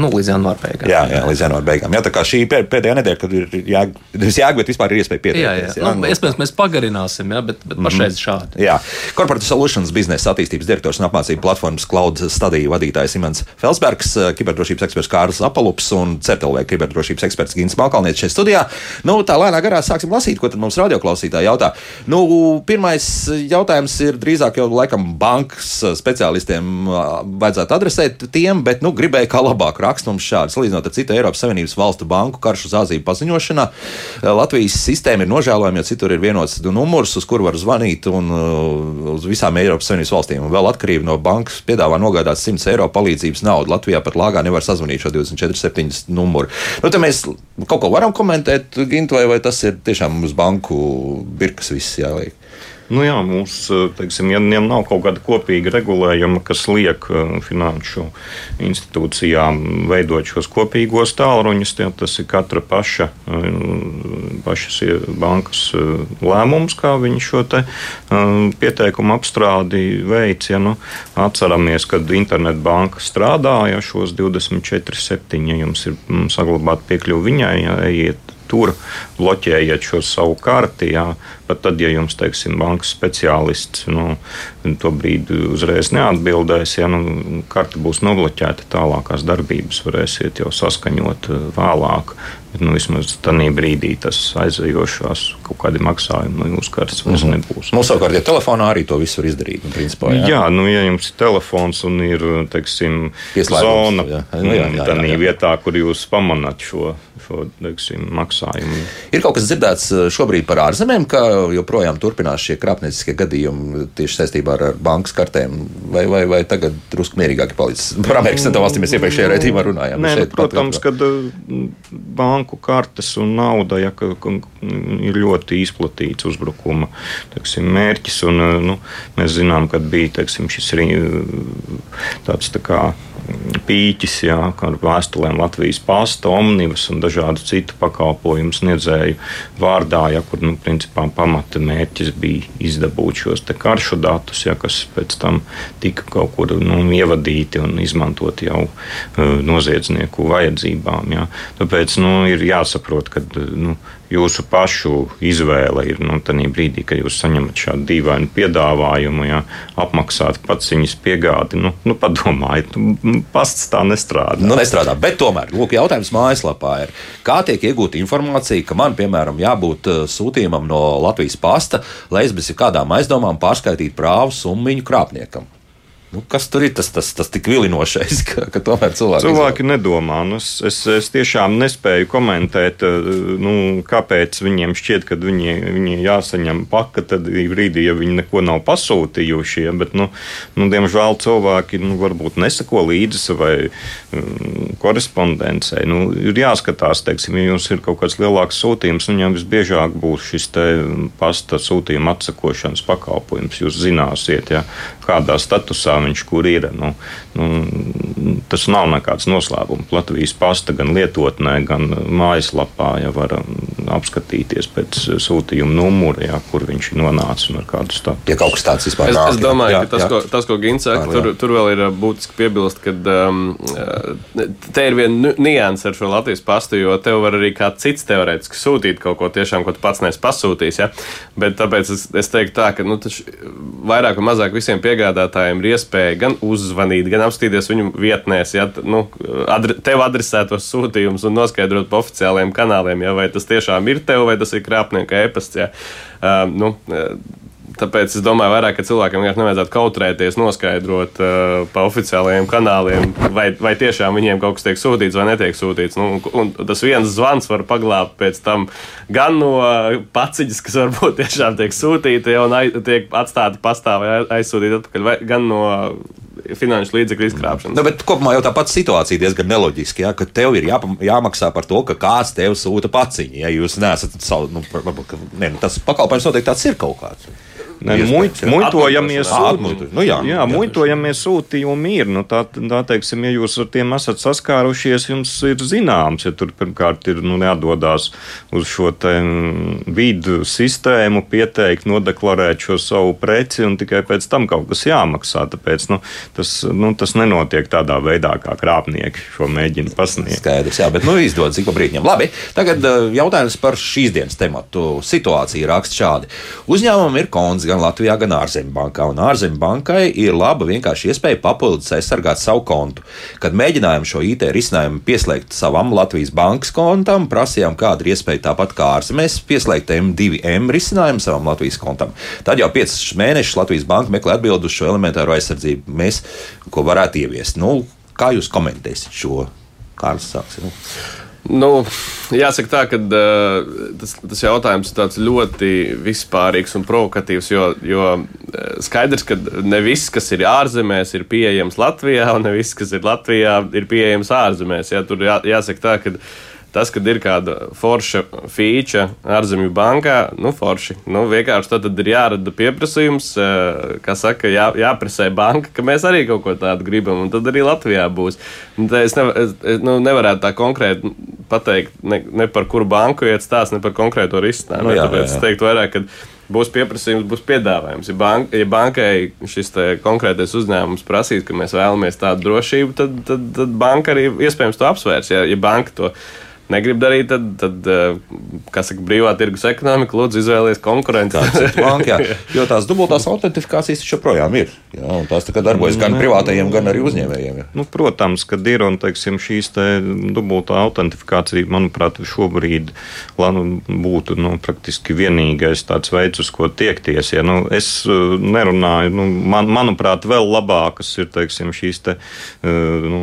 Nu, līdz janvāra beigām. Jā, jā, līdz janvāra beigām. Jā, tā kā šī pēdējā nedēļa, kad ir jāg, jāg bet vispār ir iespēja pieteikties. Jā, jā. jā. Nu, iespējams, mēs pagarināsim, jā, bet, bet pašreiz mm -hmm. šādi. Jā. Corporate Solutions biznesa attīstības direktors un apmācību platformas Cloud stadiju vadītājs Imants Felsbergs, eh, kiberdrošības eksperts Kārlis Apalups un Certelvē kiberdrošības eksperts Gins Malkalnieks šeit studijā. Nu, tā lēnā garā sāksim lasīt, ko tad mums radioklausītāji jautā. Nu, pirmais jautājums ir drīzāk jau laikam bankas speciālistiem vajadzētu adresēt tiem, bet nu, gribēju kā labāk rakstu mums šādu. Salīdzinot ar citu Eiropas Savienības valstu banku karšu uz Āziju paziņošanā, Latvijas sistēma ir nožēlojama, jo citur ir vienots numurs, uz kuru var zvanīt un uz visām Eiropas Savienības valstīm. Un vēl atkarība no bankas piedāvā nogādāt 100 eiro palīdzības naudu. Latvijā pat lāgā nevar sazvanīt šo 24,7 numuru. Nu, mēs kaut ko varam komentēt, Gint, vai, vai tas ir tiešām uz banku birkas viss jāliek? Nu jā, mums, eh, teiksim, ja nav kaut kāda kopīga regulējuma, kas liek eh, finanšu institūcijām veidot šos kopīgos tālruņus, tad tas ir katra paša, eh, pašas bankas lēmums, kā viņi šo pieteikumu apstrādi veids. Ja, nu, atceramies, kad internetbanka strādāja šos 24,7, ja jums ir mm, saglabāta piekļuva viņai, ja, ejiet tur bloķējiet šo savu karti. Jā. Pat tad, ja jums, teiksim, bankas speciālists nu, to brīdi uzreiz neatbildēs, ja nu, karte būs nobloķēta, tālākās darbības varēsiet jau saskaņot eh, vēlāk. Bet, nu, vismaz tādā brīdī tas aizējošās kaut kādi maksājumi no jūsu kartes vairs mm -hmm. nebūs. Mums savukārt, ja telefonā arī to visu var izdarīt, nu, principā, jā. jā, nu, ja jums ir telefons un ir, teiksim, zona jā. Nu, jā, jā, jā, jā, jā. vietā, kur jūs pamanāt šo, šo teiksim, maksājumu. Ir kaut kas dzirdēts eh, šobrīd par ārzemēm, ka joprojām turpinās šie krāpnieciskie gadījumi tieši saistībā ar, ar bankas kartēm, vai, vai, vai tagad drusku mierīgāk palicis? Par Amerikas Savienotajām valstīm mēs iepriekšējā raidījumā runājām. Nē, nu, protams, kad banka banku kartes un nauda ja, ka, ka ir ļoti izplatīts uzbrukuma teksim, mērķis. Un, nu, mēs zinām, ka bija teksim, šis tāds tā kā pīķis, jā, ar vēstulēm Latvijas pasta, omnibus un dažādu citu pakalpojumu sniedzēju vārdā, ja, kur nu, principā pamata mērķis bija izdabūt šos karšu datus, ja, kas pēc tam tika kaut kur nu, ievadīti un izmantoti jau uh, noziedznieku vajadzībām. Ja. Tāpēc nu, ir jāsaprot, ka nu, jūsu pašu izvēle ir nu, tādā brīdī, kad jūs saņemat šādu dīvainu piedāvājumu, ja, apmaksāt pats viņas piegādi. Nu, nu, padomājiet, nu, pasts tā nestrādā. Nu, nestrādā, bet tomēr, lūk, jautājums mājaslapā ir, kā tiek iegūta informācija, ka man, piemēram, jābūt uh, sūtījumam no Latvijas pasta, lai es bez kādām aizdomām pārskaitītu prāvu summiņu krāpniekam. Nu, kas tur ir tas, tas, tas tik vilinošais, ka, ka tomēr cilvēki, cilvēki nedomā? Nu, es, es, es tiešām nespēju komentēt, eh, nu, kāpēc viņiem šķiet, ka viņi, viņi jāsaņem paka tad brīdī, ja viņi neko nav pasūtījuši. Ja, bet, nu, nu, diemžēl cilvēki nu, varbūt nesako līdzi savai um, korespondencei. Nu, ir jāskatās, teiksim, ja jums ir kaut kāds lielāks sūtījums, viņam visbiežāk būs šis pasta sūtījuma atsakošanas pakalpojums. Jūs zināsiet, ja, kādā statusā viņš kur ir. Nu, nu, tas nav nekāds noslēpums. Latvijas pasta gan lietotnē, gan mājaslapā ja var apskatīties pēc sūtījuma numura, ja, kur viņš ir nonācis un ar kādu statusu. Ja kaut kas tāds vispār ir. Es, es domāju, jā, ka tas, jā. ko, tas, ko Gins saka, tur, tur vēl ir uh, būtiski piebilst, ka um, uh, te ir viena nianses ar šo Latvijas pastu, jo tev var arī kāds cits teorētiski sūtīt kaut ko tiešām, ko tu pats neesi pasūtījis. Ja? Bet tāpēc es, es teiktu tā, ka nu, vairāk vai mazāk visiem piegādātājiem ir iespēja iespēja gan uzzvanīt, gan apskatīties viņu vietnēs, ja nu, adre, tev adresētos sūtījumus un noskaidrot pa oficiālajiem kanāliem, ja, vai tas tiešām ir tev vai tas ir krāpnieka e-pasts. Ja. Uh, nu, Tāpēc es domāju, vairāk, ka cilvēkiem vienkārši nevajadzētu kautrēties, noskaidrot uh, pa oficiālajiem kanāliem, vai, vai tiešām viņiem kaut kas tiek sūtīts vai netiek sūtīts. Nu, un, tas viens zvans var paglābt pēc tam gan no paciņas, kas varbūt tiešām tiek sūtīta, ja, un aiz, tiek atstāta pastāvā aizsūtīta atpakaļ, vai gan no finanšu līdzekļu izkrāpšanas. Nu, bet kopumā jau tā pati situācija diezgan neloģiska. Ja, ka tev ir jā, jāmaksā par to, ka kāds tev sūta paciņu. Ja jūs neesat savu, nu, varbūt, ne, nu, tas pakalpojums noteikti tāds ir kaut kāds. Ne, nu, muit, muitojamies atmuitu. Nu, jā, jā, muitojamies sūtījumi ir. Nu, tā, tā teiksim, ja jūs ar tiem esat saskārušies, jums ir zināms, ja tur pirmkārt ir nu, jādodas uz šo mm, vidu sistēmu, pieteikt, nodeklarēt šo savu preci un tikai pēc tam kaut kas jāmaksā. Tāpēc nu, tas, nu, tas nenotiek tādā veidā, kā krāpnieki šo mēģina pasniegt. Skaidrs, jā, bet nu, izdodas ik pa brīdim. Labi, tagad uh, jautājums par šīs dienas tematu. Situācija raksta šādi. Uzņēmumam ir konts gan Latvijā, gan ārzemju bankā, un ārzemju bankai ir laba vienkārši iespēja papildus aizsargāt savu kontu. Kad mēģinājām šo IT risinājumu pieslēgt savam Latvijas bankas kontam, prasījām, kāda ir iespēja tāpat kā ārzemēs pieslēgt M2M risinājumu savam Latvijas kontam. Tad jau piecus mēnešus Latvijas banka meklē atbildi uz šo elementāro aizsardzību, mēs, ko varētu ieviest. Nu, kā jūs komentēsiet šo? Kārlis sāks. Nu. Nu, jāsaka, tā, ka uh, tas, tas jautājums ir ļoti vispārīgs un provokatīvs, jo, jo skaidrs, ka ne viss, kas ir ārzemēs, ir pieejams Latvijā, un ne viss, kas ir Latvijā, ir pieejams ārzemēs. Jā, tur jā, jāsaka tā, ka tas, kad ir kāda forša feature ārzemju bankā, nu, forši. Nu, vienkārši tad, tad ir jārada pieprasījums, uh, kā saka, jā, jāpresē banka, ka mēs arī kaut ko tādu gribam, un tad arī Latvijā būs. Es, nevar, es, nu, nevarētu tā konkrēti pateikt, ne, ne par kuru banku iet stāsts, ne par konkrēto risinājumu. Nu, jā, Tāpēc jā, jā. es teiktu vairāk, ka būs pieprasījums, būs piedāvājums. Ja, bank, ja bankai šis konkrētais uzņēmums prasīs, ka mēs vēlamies tādu drošību, tad, tad, tad banka arī iespējams to apsvērs. Ja, ja banka to negrib darīt, tad, tad eh, kā saka, brīvā tirgus ekonomika, lūdzu, izvēlieties ir banka. Jo tās dubultās autentifikācijas joprojām ir. Jā, un tās darbojas gan privātajiem, gan arī uzņēmējiem. Jā. Nu, protams, kad ir un teiksim, šīs te dubultā autentifikācija, manuprāt, šobrīd la, nu, būtu nu, praktiski vienīgais tāds veids, uz ko tiekties. Ja, nu, es uh, nerunāju, nu, man, manuprāt, vēl labākas ir teiksim, šīs te, uh, nu,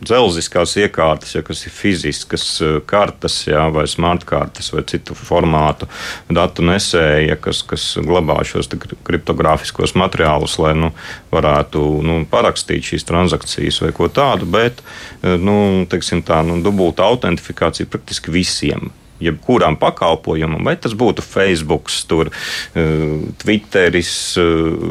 dzelziskās iekārtas, ja, kas ir fiziskas kartes, ja, vai smartkartes, vai citu formātu datu nesēja, kas, kas glabā šos kriptogrāfiskos materiālus, lai nu, varētu nu, parakstīt šīs transakcijas vai ko tādu, bet eh, nu, teiksim, tā nu, dubulta autentifikācija praktiski visiem. Jebkuram pakalpojumam, vai tas būtu Facebook, tur, uh, Twitteris, uh,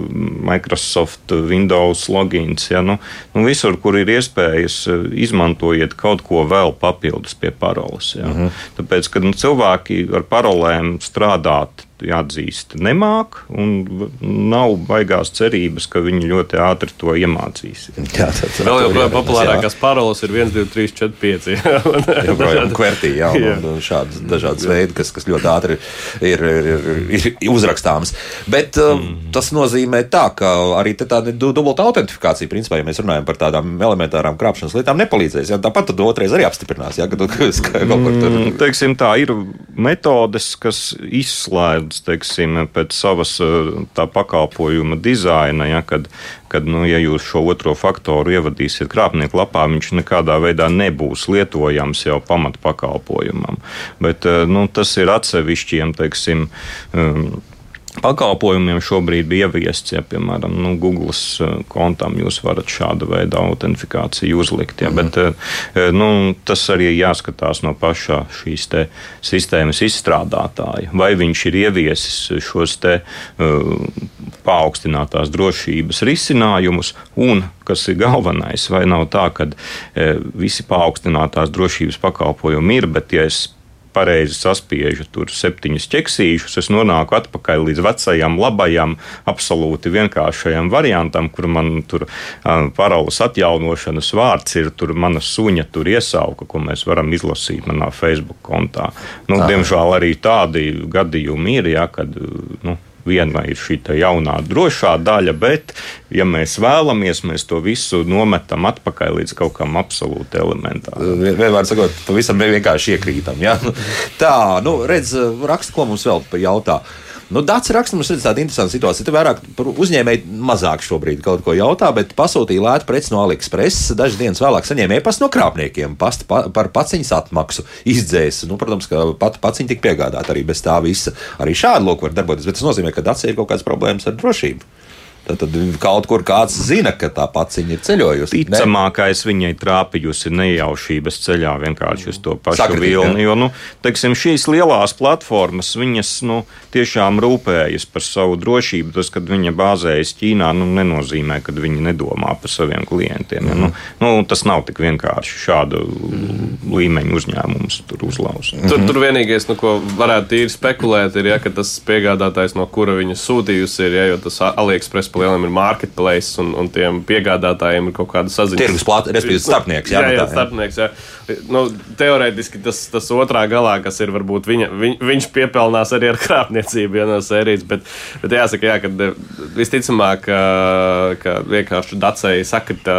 Microsoft, Windows logins. Ja, nu, nu visur, kur ir iespējas, izmantojiet kaut ko vēl papildus pie paroles. Ja. -huh. Tāpēc, kad nu, cilvēki ar parolēm strādāt, jāatzīst, nemāk, un nav baigās cerības, ka viņi ļoti ātri to iemācīsies. Jā, tad, Vēl joprojām populārākās paroles ir 1, 2, 3, 4, 5. joprojām kvertī, jā, Jā. un, un šādas dažādas veidi, kas, kas ļoti ātri ir, ir, ir, ir uzrakstāmas. Bet mm. tas nozīmē tā, ka arī tāda du- dubulta autentifikācija, principā, ja mēs runājam par tādām elementārām krāpšanas lietām, nepalīdzēs. Jā, tāpat tad otrais arī apstiprinās, jā, ka tu ka kaut kur tur. Mm, Teiksim, tā ir metodes, kas izslēdz teiksim, pēc savas eh, tā pakalpojuma dizaina. Ja, kad, kad nu, ja jūs šo otro faktoru ievadīsiet krāpnieku lapā, viņš nekādā veidā nebūs lietojams jau pamatpakalpojumam. Bet eh, nu, tas ir atsevišķiem, teiksim, um, pakalpojumiem šobrīd bija ieviests, ja, piemēram, nu, Google kontam jūs varat šādu veidu autentifikāciju uzlikt. Ja, bet, eh, nu, tas arī jāskatās no pašā šīs sistēmas izstrādātāja. Vai viņš ir ieviesis šos te uh, paaugstinātās drošības risinājumus, un, kas ir galvenais, vai nav tā, ka e, visi paaugstinātās drošības pakalpojumi ir, bet ja es pareizi saspiežu tur septiņus ķeksīšus, es nonāku atpakaļ līdz vecajam, labajam, absolūti vienkāršajam variantam, kur man tur paroles atjaunošanas vārds ir, tur mana suņa tur iesauka, ko mēs varam izlasīt manā Facebook kontā. Nu, diemžēl arī tādi gadījumi ir, ja, kad. Nu, Viena ir šī jaunā drošā daļa, bet, ja mēs vēlamies, mēs to visu nometam atpakaļ līdz kaut kam absolūti elementāram. Vienmēr sakot, pavisam vienkārši iekrītam. Ja? Tā, nu, redz, raksta, ko mums vēl jautā. Nu, Dārts raksta, mums ir tāda interesanta situācija. Te vairāk par uzņēmēju mazāk šobrīd kaut ko jautā, bet pasūtīja lētu preci no AliExpress. Dažas dienas vēlāk saņēma e-pastu no krāpniekiem pasta pa, par paciņas atmaksu izdzēs. Nu, protams, ka pat paciņa tika piegādāta arī bez tā visa. Arī šādi lūk var darboties, bet tas nozīmē, ka Dārts ir kaut kādas problēmas ar drošību. Tad, tad kaut kur kāds zina, ka tā paciņa ir ceļojusi. Ticamākais viņai trāpījusi nejaušības ceļā vienkārši uz to pašu Sakritība, vilni. Jo, nu, teiksim, šīs lielās platformas, viņas nu, tiešām rūpējas par savu drošību. Tas, kad viņa bāzējas Ķīnā, nu, nenozīmē, ka viņi nedomā par saviem klientiem. Ja? Nu, nu, tas nav tik vienkārši šādu līmeņu uzņēmumus tur uzlauzt. Tur, tur vienīgais, nu, ko varētu tīri spekulēt, ir, ja, ka tas piegādātājs, no kura viņa sūtījusi, ir, ja, jo tas AliExpress palielinājums ir marketplace, un, un tiem piegādātājiem ir kaut kāda saziņa. Tirgus plāte, respektīvi starpnieks. Jā, jā, nu jā, tā, starpnieks. Jā. Nu, teorētiski tas, tas otrā galā, kas ir varbūt viņa, viņ, viņš piepelnās arī ar krāpniecību ja, no sērijas, bet, bet jāsaka, jā, ka eh, visticamāk, ka, ka vienkārši dacēji sakrita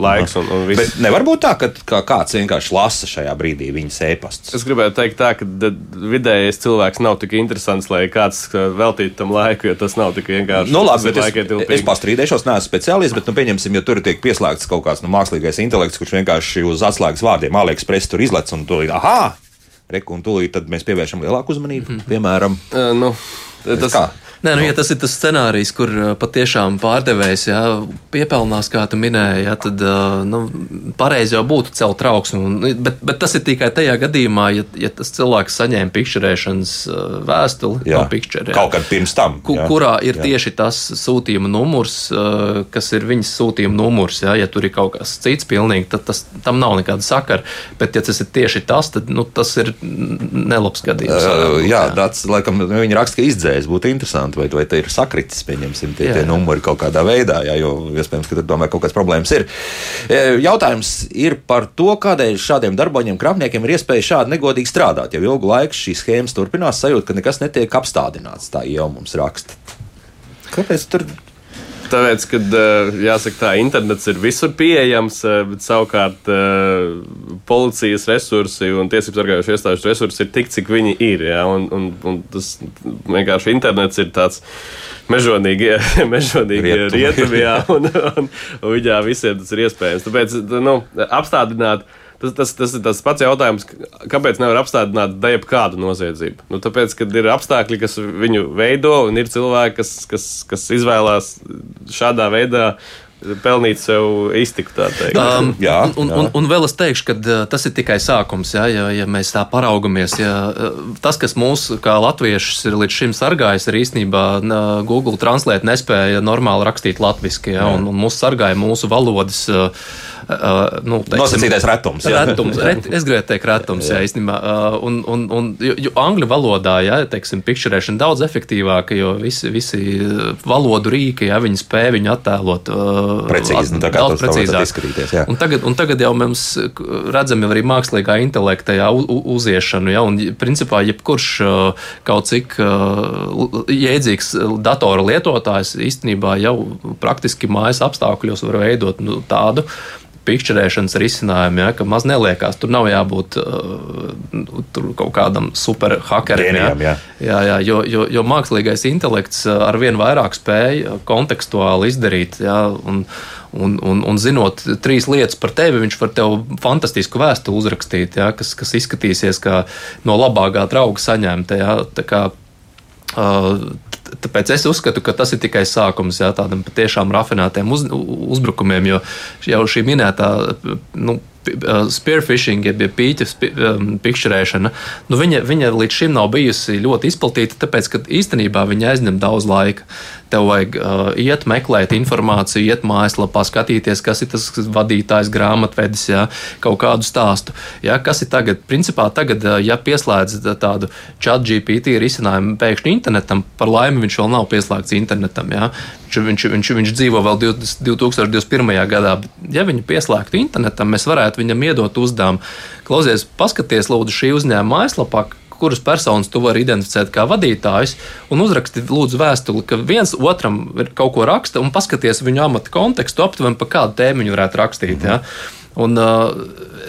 laiks un, un viss. Bet nevar būt tā, ka, ka kāds vienkārši lasa šajā brīdī viņas e-pastus. Es gribēju teikt, tā, ka vidējais cilvēks nav tik interesants, lai kāds uh, veltītu tam laiku, jo tas nav tik vienkārši. Nu, labi, bet es, laikietilpīgi. es pastrīdēšos, neesmu speciālists, bet, nu, pieņemsim, ja tur tiek pieslēgts kaut kāds nu, mākslīgais intelekts, kurš vienkārši uz atslēgas vārdiem AliExpress tur izlec un tūlīt, ah, reku, un tūlīt tad mēs pievēršam lielāku uzmanību. Mhm. Piemēram, Uh, nu, tas, kā? Nē, nu, ja tas ir tas scenārijs, kur uh, patiešām pārdevējs jā, piepelnās, kā tu minēji, jā, tad uh, nu, pareizi jau būtu celt trauksmi. un- Bet, bet tas ir tikai tajā gadījumā, ja, ja tas cilvēks saņēma pikšķerēšanas uh, vēstuli Jā, no pikšķerē. kaut kad pirms tam. Ku, jā. kurā ir Jā. jā. tieši tas sūtījuma numurs, kas ir viņas sūtījuma numurs. Ja, ja tur ir kaut kas cits, pilnīgi, tad tas, tam nav nekāda sakara. Bet, ja tas ir tieši tas, tad nu, tas ir nelabs gadījums. Uh, jā, tāds, laikam, nu, viņi raksta, ka izdzēs būtu interesanti, vai, vai tā ir sakritis, pieņemsim, tie, Jā, tie numuri kaut kādā veidā, jā, jo iespējams, ka tur tomēr kaut kādas problēmas ir. E, Jautājums ir par to, kādēļ šādiem darboņiem, krāpniekiem ir iespēja šādi negodīgi strādāt. Jau ilgu laiku šīs schēmas turpinās, sajūt, ka nekas netiek apstādināts, tā jau mums raksta. Kāpēc tur Tāpēc, kad eh, jāsaka, tā internets ir visur pieejams, eh, bet savukārt eh, policijas resursi un tiesību sargājušie iestāžu resursi ir tik, cik viņi ir. Ja? Un, un, un tas vienkārši internets ir tāds mežonīgi, mežonīgi jā, un, un, un viņā visiem tas ir iespējams. Tāpēc nu, apstādināt. Tas, tas, tas ir tas pats jautājums, kāpēc nevar apstādināt daļu kādu noziedzību. Nu, tāpēc, kad ir apstākļi, kas viņu veido, un ir cilvēki, kas, kas, kas izvēlās šādā veidā pelnīt sev iztiku. tā teikt. Um, Jā, un, jā. un, un vēl es teikšu, ka uh, tas ir tikai sākums. Ja, ja, ja mēs tā paraugamies, ja, uh, tas, kas mūs kā latviešus ir līdz šim sargājis, ir īstenībā uh, Google Translate nespēja normāli rakstīt latviešu, ja, un, un mūs sargāja mūsu valodas. uh, uh, Nu, nosacītais retums? jā? Retums, ret, es gribēju teikt, retums, jā, īstenībā. Uh, Un, un, un jo, jo angļu valodā, jā, teiksim, pikšķerēšana daudz efektīvāka, jo visi, visi valodu rīki, jā, viņi spēj viņu attēlot. uh, Precīzi, nu, tā kā tas precīzāk. izskatīties, jā. Un tagad, un tagad jau mēs redzam jau arī mākslīgā intelekta jā, uziešanu, jā, un principā jebkurš kaut cik jēdzīgs datora lietotājs īstenībā jau praktiski mājas apstākļos var veidot nu, tādu pikšķerēšanas risinājumu, ja, ka maz neliekās. Tur nav jābūt uh, tur kaut kādam superhakerim. Ģēnijam, jā. Jā, jā, jo, jo, jo mākslīgais intelekts uh, ar vien vairāk spēj kontekstuāli izdarīt. Jā, un, un, un, un zinot trīs lietas par tevi, viņš var tev fantastisku vēstuli uzrakstīt, jā, kas, kas izskatīsies kā no labākā drauga saņemta. Uh, t- Tāpēc es uzskatu, ka tas ir tikai sākums jā, tādam patiešām rafinētiem uz, uzbrukumiem, jo jau šī minētā nu, spearfishing, jeb jeb pīķa pikšķerēšana, nu, viņa, viņa līdz šim nav bijusi ļoti izplatīta, tāpēc, ka īstenībā viņa aizņem daudz laika. Tev vajag uh, iet, meklēt informāciju, iet mājaslapā, skatīties, kas ir tas vadītājs, grāmatvedis, jā, kaut kādu stāstu. Jā, kas ir tagad? Principā tagad, uh, ja pieslēdz tādu chat GPT risinājumu pēkšņi internetam, par laimi viņš vēl nav pieslēgts internetam. Jā. Viņš, viņš, viņš, viņš dzīvo vēl 20, 2021. gadā, bet ja viņu pieslēgtu internetam, mēs varētu viņam iedot uzdevumu. Klausies, paskaties, lūdzu, šī uzņēmuma mājaslapā, kuras personas tu vari identificēt kā vadītājus, un uzraksti lūdzu vēstuli, ka viens otram ir kaut ko raksta, un paskaties viņu amata kontekstu, aptuveni pa kādu tēmu viņi varētu rakstīt. Ja? Un, uh,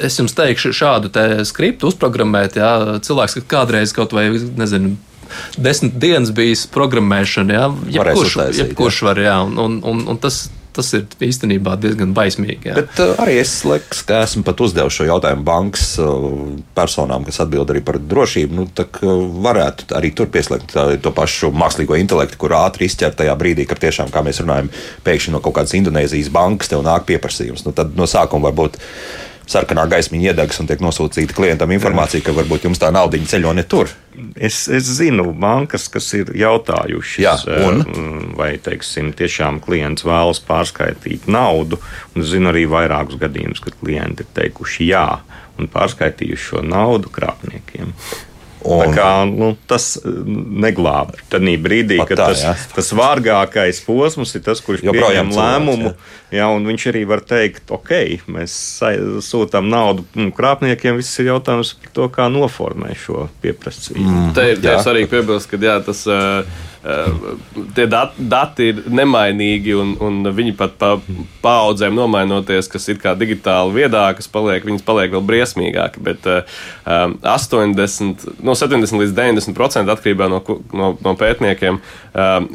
es jums teikšu, šādu te skriptu uzprogrammēt, ja cilvēks kādreiz kaut vai, nezinu, desmit dienas bijis programmēšana. Varēs Jebkurš, jebkurš var, jā, un, un, un tas tas ir īstenībā diezgan baismīgi. Jā. Bet uh, arī es liekas, ka esmu pat uzdevis šo jautājumu bankas uh, personām, kas atbild arī par drošību. Nu, tā, varētu arī tur pieslēgt tā, to pašu mākslīgo intelektu, kur ātri izķert tajā brīdī, kad tiešām, kā mēs runājam, pēkšņi no kaut kādas Indonēzijas bankas tev nāk pieprasījums. Nu, tad no sākuma varbūt sarkanā gaismiņa iedegs un tiek nosūtīta klientam informācija, ka varbūt jums tā naudiņa ceļo ne tur. Es, es zinu bankas, kas ir jautājušas, Jā, un? eh, vai teiksim, tiešām klients vēlas pārskaitīt naudu. Un es zinu arī vairākus gadījumus, kad klienti ir teikuši jā un pārskaitījuši šo naudu krāpniekiem. Un, kā, nu, tas neglābj. Tad brīdī, kad tā, tas, jā. tas vārgākais posms ir tas, kurš pieņem lēmumu, jā, un viņš arī var teikt, ok, mēs sūtām naudu mm, krāpniekiem. Viss ir jautājums par to, kā noformē šo pieprasījumu. Mm. Te ir, te Jā. ir svarīgi piebilst, ka jā, tas, uh, tie dat, dati ir nemainīgi, un, un viņi pat pa paudzēm nomainoties, kas ir kā digitāli viedākas, paliek, viņas paliek vēl briesmīgākas. Bet uh, um, 80, no 70 līdz 90% atkarībā no, no, no pētniekiem um,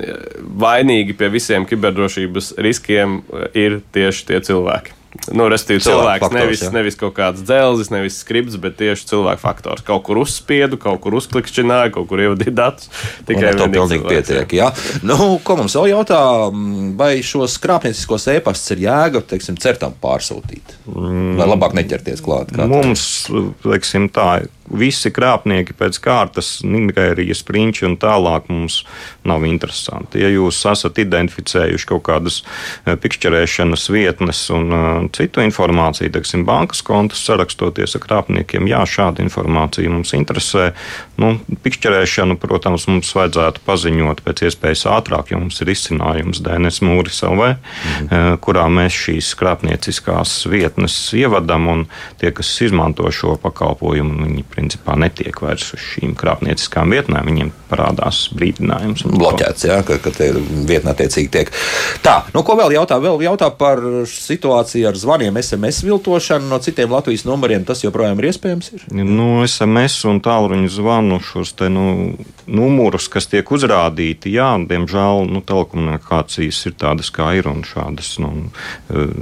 vainīgi pie visiem kiberdrošības riskiem uh, ir tieši tie cilvēki. Nu, Restīvi, cilvēks faktors, nevis, jā. nevis kaut kāds dzelzis, nevis skripts, bet tieši cilvēku faktors. Kaut kur uzspiedu, kaut kur uzklikšķināju, kaut kur ievadīju datus. Tikai un to pilnīgi pietiek. Jā. Nu, ko mums vēl jautā, mm, vai šos krāpnieciskos e-pastus ir jēga teiksim, certam pārsūtīt? Vai labāk neķerties klāt? Mums, teiksim, tā, visi krāpnieki pēc kārtas, Nigērijas prinči un tālāk mums nav interesanti. Ja jūs esat identificējuši kaut kādas eh, pikšķerēšanas vietnes un uh, citu informāciju, teiksim, bankas kontus sarakstoties ar krāpniekiem, jā, šāda informācija mums interesē. Nu, pikšķerēšanu, protams, mums vajadzētu paziņot pēc iespējas ātrāk, jo mums ir izcinājums DNS mūris LV, mhm. uh, kurā mēs šīs krāpnieciskās vietnes ievadam, un tie, kas izmanto šo pakalpojumu, viņi principā netiek vairs uz šīm krāpnieciskām vietnēm, viņiem parādās brīdinājums. bloķēts, ja, ka, ka te vietnē attiecīgi tiek. Tā, nu ko vēl jautā? Vēl jautā par situāciju ar zvaniem, SMS viltošanu no citiem Latvijas numuriem. Tas joprojām ir iespējams. Ir? Nu, SMS un tālruņa zvanu šos te, nu, numurus, kas tiek uzrādīti, jā, diemžēl nu, telekomunikācijas ir tādas, kā ir, un šādas nu, eh,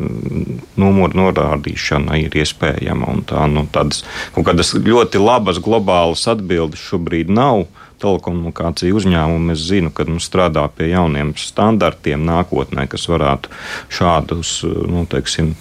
numuru norādīšana ir iespējama. un Tā, nu, tādas kaut kādas ļoti labas globālas atbildes šobrīd nav. Telekomunikāciju uzņēmumi es zinu, ka mums strādā pie jauniem standartiem nākotnē, kas varētu šādus nu, teiksim,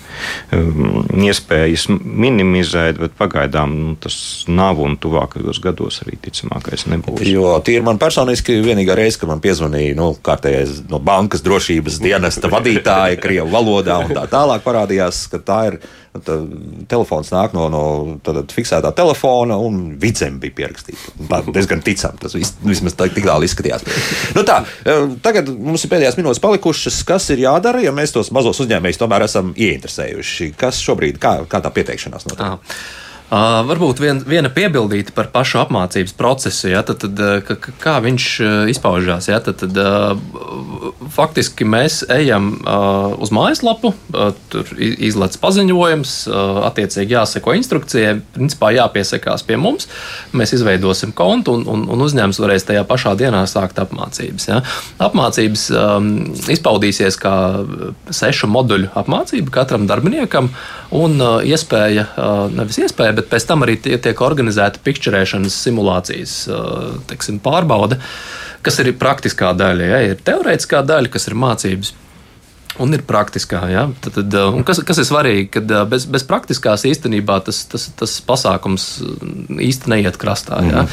um, iespējas minimizēt, bet pagaidām nu, tas nav un tuvākajos gados arī ticamākais nebūs. Jo tie ir man personiski vienīgā reize, kad man piezvanīja nu, kārtējais no bankas drošības dienesta vadītāja, krievu valodā un tā tālāk parādījās, ka tā ir. Nu, telefons nāk no, no tāda fiksētā telefona, un vidzem bija pierakstīts. Diezgan ticami. Tas vis, vismaz tā, tik tālu izskatījās. Nu tā, eh, tagad mums ir pēdējās minūtes palikušas. Kas ir jādara, ja mēs tos mazos uzņēmējus tomēr esam ieinteresējuši? Kas šobrīd, kā, kā tā pieteikšanās notiek? Tā. Uh, varbūt vien, viena piebildīta par pašu apmācības procesu, ja, tad, tad, kā viņš izpaužās. Ja, tad, tad, uh, faktiski mēs ejam uh, uz mājaslapu, tur izlaiž paziņojums, attiecīgi jāseko instrukcijai, principā jāpiesakās pie mums. Mēs izveidosim kontu un, un, un uzņēmums varēs tajā pašā dienā sākt apmācības. Ja. Apmācības um, izpaudīsies kā sešu moduļu apmācība katram darbiniekam un iespēja, nevis iespēja, bet pēc tam arī tie, tiek organizēta pikšķerēšanas simulācijas uh, teiksim, pārbaude, kas ir praktiskā daļa. Ja? Ir teorētiskā daļa, kas ir mācības. Un ir praktiskā, ja? tad, tad, un kas, kas ir svarīgi, kad uh, bez, bez praktiskās īstenībā tas, tas, tas pasākums uh, īsti neiet krastā. Ja?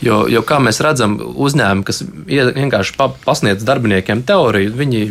Jo, jo, kā mēs redzam, uzņēmumi, kas ie- vienkārši pa, pasniedz darbiniekiem teoriju, viņi,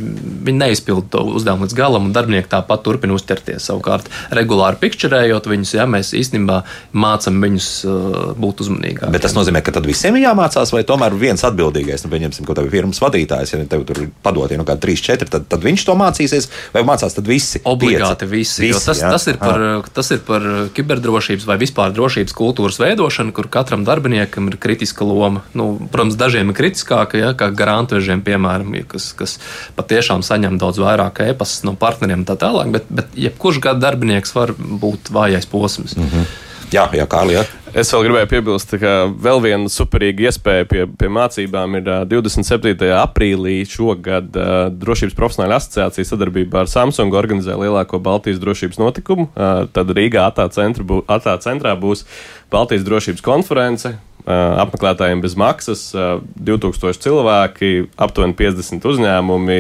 viņi neizpild to uzdevumu līdz galam, un darbinieki tāpat turpina uzķerties. Savukārt, regulāri pikšķerējot viņus, ja mēs īstenībā mācām viņus uh, būt uzmanīgākiem. Bet tas nozīmē, ka tad visiem ir jāmācās, vai tomēr viens atbildīgais, nu, pieņemsim, kaut kāda firmas vadītājs, ja tev tur padotie nu, kādi 3, 4, tad, tad viņš to mācīsies, vai mācās tad visi? Obligāti Pieci? visi. visi jo tas, jā? tas, ir par, tas ir par kiberdrošības vai vispār drošības kultūras veidošanu, kur katram darbiniekam ir kritiska loma. Nu, protams, dažiem ir kritiskāka, ja, kā grāmatvežiem, piemēram, kas, kas patiešām saņem daudz vairāk e-pastus no partneriem un tā tālāk, bet, bet jebkurš gada darbinieks var būt vājais posms. Mm -hmm. Jā, jā Kārli, jā. Es vēl gribēju piebilst, ka vēl viena superīga iespēja pie, pie mācībām ir 27. aprīlī šogad Drošības profesionāla asociācija sadarbībā ar Samsung organizē lielāko Baltijas drošības notikumu. Tad Rīgā ATA, centra, bū, ATA centrā būs Baltijas drošības konference, apmeklētājiem bez maksas, 2000 cilvēki, aptuveni 50 uzņēmumi,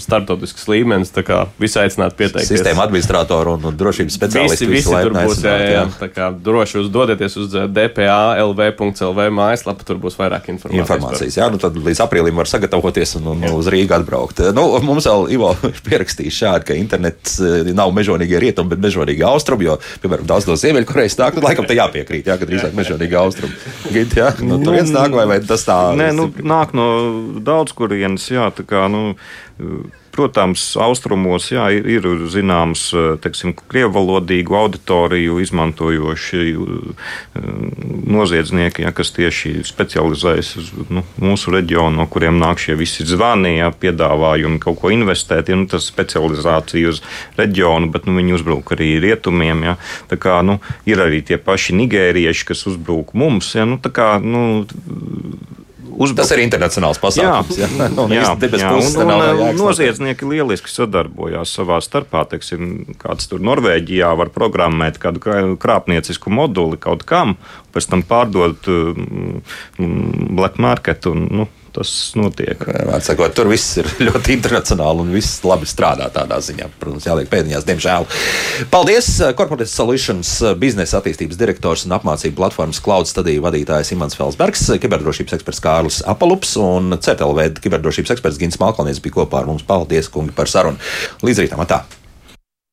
startautisks līmenis. Tā kā visi aicināti pieteikties. Sistēma administratoru un, un drošības speciālisti. Visi, visi tur būs, jā, jā. Tā kā droši uzdodieties uz dpa.lv.lv mājaslapu, tur būs vairāk informācijas. Informācijas, jā, nu tad līdz aprīlim var sagatavoties un, un jā. uz Rīgu atbraukt. Nu, mums vēl Ivo ir pierakstījis šādi, ka internets nav mežonīgie rietumi, bet mežonīgi austrumi, jo, piemēram, daudz no Ziemeļkorejas nāk, tad laikam te jāpiekrīt, jā, ka drīzāk mežonīgi austrumi šeit, ja? no nu, turienes nāk, vai, vai tas tā? Nē, nu, nāk no daudz kurienes, jā, tā kā, nu, Protams, austrumos jā, ir, ir zināms, teiksim, krievalodīgu auditoriju izmantojoši noziedznieki, jā, kas tieši specializējas uz nu, mūsu reģionu, no kuriem nāk šie visi zvani, jā, piedāvājumi kaut ko investēt. Ja, nu, tas specializācija uz reģionu, bet nu, viņi uzbruk arī rietumiem. Jā. Tā kā, nu, ir arī tie paši nigērieši, kas uzbruk mums. Jā, nu, kā, nu, uzbruk. Tas ir internacionāls pasākums. Jā, jā. Un, jā, jā. un, un, un noziedznieki lieliski sadarbojās savā starpā. Teiksim, kāds tur Norvēģijā var programmēt kādu krāpniecisku moduli kaut kam, pēc tam pārdot um, black market. Un, nu, tas notiek. Sakot, tur viss ir ļoti internacionāli un viss labi strādā tādā ziņā. Protams, jāliek pēdiņās, diemžēl. Paldies! Corporate Solutions biznesa attīstības direktors un apmācību platformas Cloud studiju vadītājs Imants Felsbergs, kiberdrošības eksperts Kārlis Apalups un CETLV kiberdrošības eksperts Gins Malkalnieks bija kopā ar mums. Paldies, kungi, par sarunu! Līdz rītam! Atā.